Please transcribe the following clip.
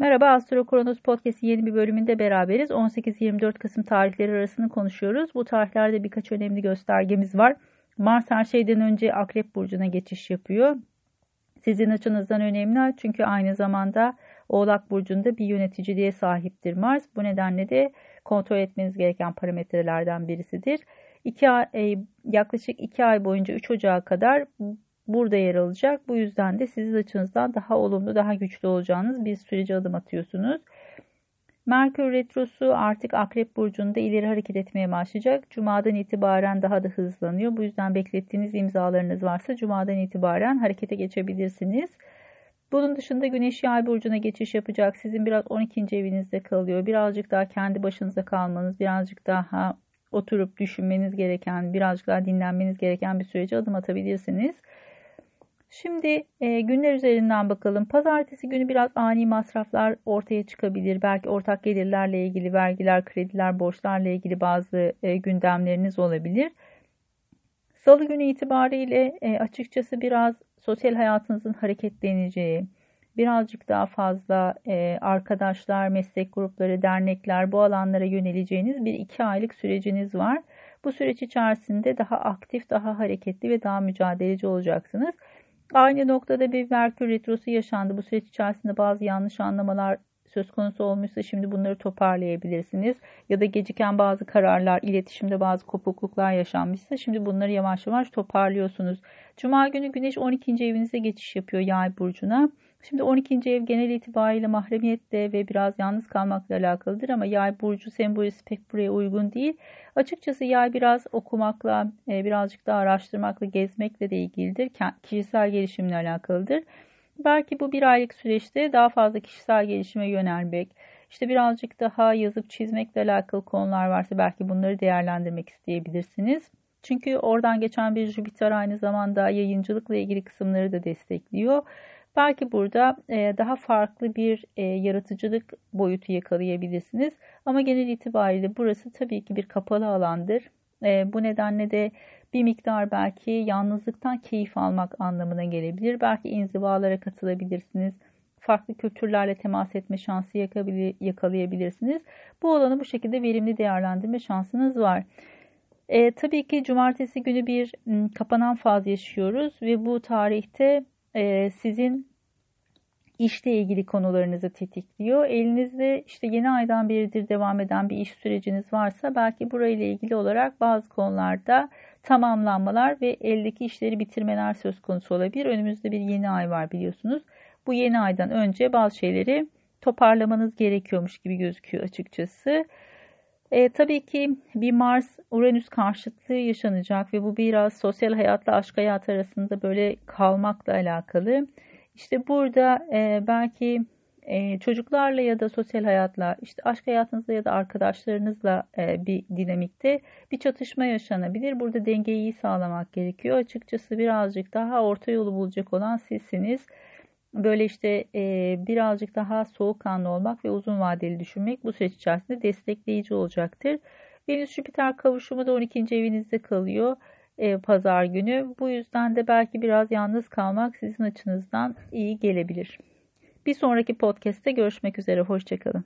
Merhaba Astro Kronos Podcast'in yeni bir bölümünde beraberiz. 18-24 Kasım tarihleri arasını konuşuyoruz. Bu tarihlerde birkaç önemli göstergemiz var. Mars her şeyden önce Akrep Burcu'na geçiş yapıyor. Sizin açınızdan önemli çünkü aynı zamanda Oğlak Burcu'nda bir yöneticiliğe sahiptir Mars. Bu nedenle de kontrol etmeniz gereken parametrelerden birisidir. İki ay, yaklaşık 2 ay boyunca 3 Ocağı kadar burada yer alacak. Bu yüzden de sizin açınızdan daha olumlu, daha güçlü olacağınız bir sürece adım atıyorsunuz. Merkür Retrosu artık Akrep Burcu'nda ileri hareket etmeye başlayacak. Cuma'dan itibaren daha da hızlanıyor. Bu yüzden beklettiğiniz imzalarınız varsa Cuma'dan itibaren harekete geçebilirsiniz. Bunun dışında Güneş Yay burcuna geçiş yapacak. Sizin biraz 12. evinizde kalıyor. Birazcık daha kendi başınıza kalmanız, birazcık daha oturup düşünmeniz gereken, birazcık daha dinlenmeniz gereken bir sürece adım atabilirsiniz. Şimdi e, günler üzerinden bakalım. Pazartesi günü biraz ani masraflar ortaya çıkabilir. Belki ortak gelirlerle ilgili vergiler, krediler, borçlarla ilgili bazı e, gündemleriniz olabilir. Salı günü itibariyle e, açıkçası biraz sosyal hayatınızın hareketleneceği, birazcık daha fazla e, arkadaşlar, meslek grupları, dernekler bu alanlara yöneleceğiniz bir iki aylık süreciniz var. Bu süreç içerisinde daha aktif, daha hareketli ve daha mücadeleci olacaksınız. Aynı noktada bir Merkür Retrosu yaşandı. Bu süreç içerisinde bazı yanlış anlamalar söz konusu olmuşsa şimdi bunları toparlayabilirsiniz. Ya da geciken bazı kararlar, iletişimde bazı kopukluklar yaşanmışsa şimdi bunları yavaş yavaş toparlıyorsunuz. Cuma günü Güneş 12. evinize geçiş yapıyor Yay burcuna. Şimdi 12. ev genel itibariyle mahremiyetle ve biraz yalnız kalmakla alakalıdır ama yay burcu sembolü pek buraya uygun değil. Açıkçası yay biraz okumakla, e, birazcık daha araştırmakla, gezmekle de ilgilidir. Kişisel gelişimle alakalıdır. Belki bu bir aylık süreçte daha fazla kişisel gelişime yönelmek, işte birazcık daha yazıp çizmekle alakalı konular varsa belki bunları değerlendirmek isteyebilirsiniz. Çünkü oradan geçen bir Jüpiter aynı zamanda yayıncılıkla ilgili kısımları da destekliyor. Belki burada e, daha farklı bir e, yaratıcılık boyutu yakalayabilirsiniz. Ama genel itibariyle burası tabii ki bir kapalı alandır. E, bu nedenle de bir miktar belki yalnızlıktan keyif almak anlamına gelebilir. Belki inzivalara katılabilirsiniz. Farklı kültürlerle temas etme şansı yakalayabilirsiniz. Bu alanı bu şekilde verimli değerlendirme şansınız var. E, tabii ki cumartesi günü bir kapanan faz yaşıyoruz ve bu tarihte e, sizin işle ilgili konularınızı tetikliyor. Elinizde işte yeni aydan beridir devam eden bir iş süreciniz varsa belki burayla ilgili olarak bazı konularda tamamlanmalar ve eldeki işleri bitirmeler söz konusu olabilir. Önümüzde bir yeni ay var biliyorsunuz. Bu yeni aydan önce bazı şeyleri toparlamanız gerekiyormuş gibi gözüküyor açıkçası. E, tabii ki bir Mars-Uranüs karşıtlığı yaşanacak ve bu biraz sosyal hayatla aşk hayatı arasında böyle kalmakla alakalı. İşte burada e, belki e, çocuklarla ya da sosyal hayatla, işte aşk hayatınızla ya da arkadaşlarınızla e, bir dinamikte bir çatışma yaşanabilir. Burada dengeyi iyi sağlamak gerekiyor. Açıkçası birazcık daha orta yolu bulacak olan sizsiniz böyle işte e, birazcık daha soğukkanlı olmak ve uzun vadeli düşünmek bu süreç içerisinde destekleyici olacaktır. Venüs Jüpiter kavuşumu da 12. evinizde kalıyor e, pazar günü. Bu yüzden de belki biraz yalnız kalmak sizin açınızdan iyi gelebilir. Bir sonraki podcast'te görüşmek üzere. Hoşçakalın.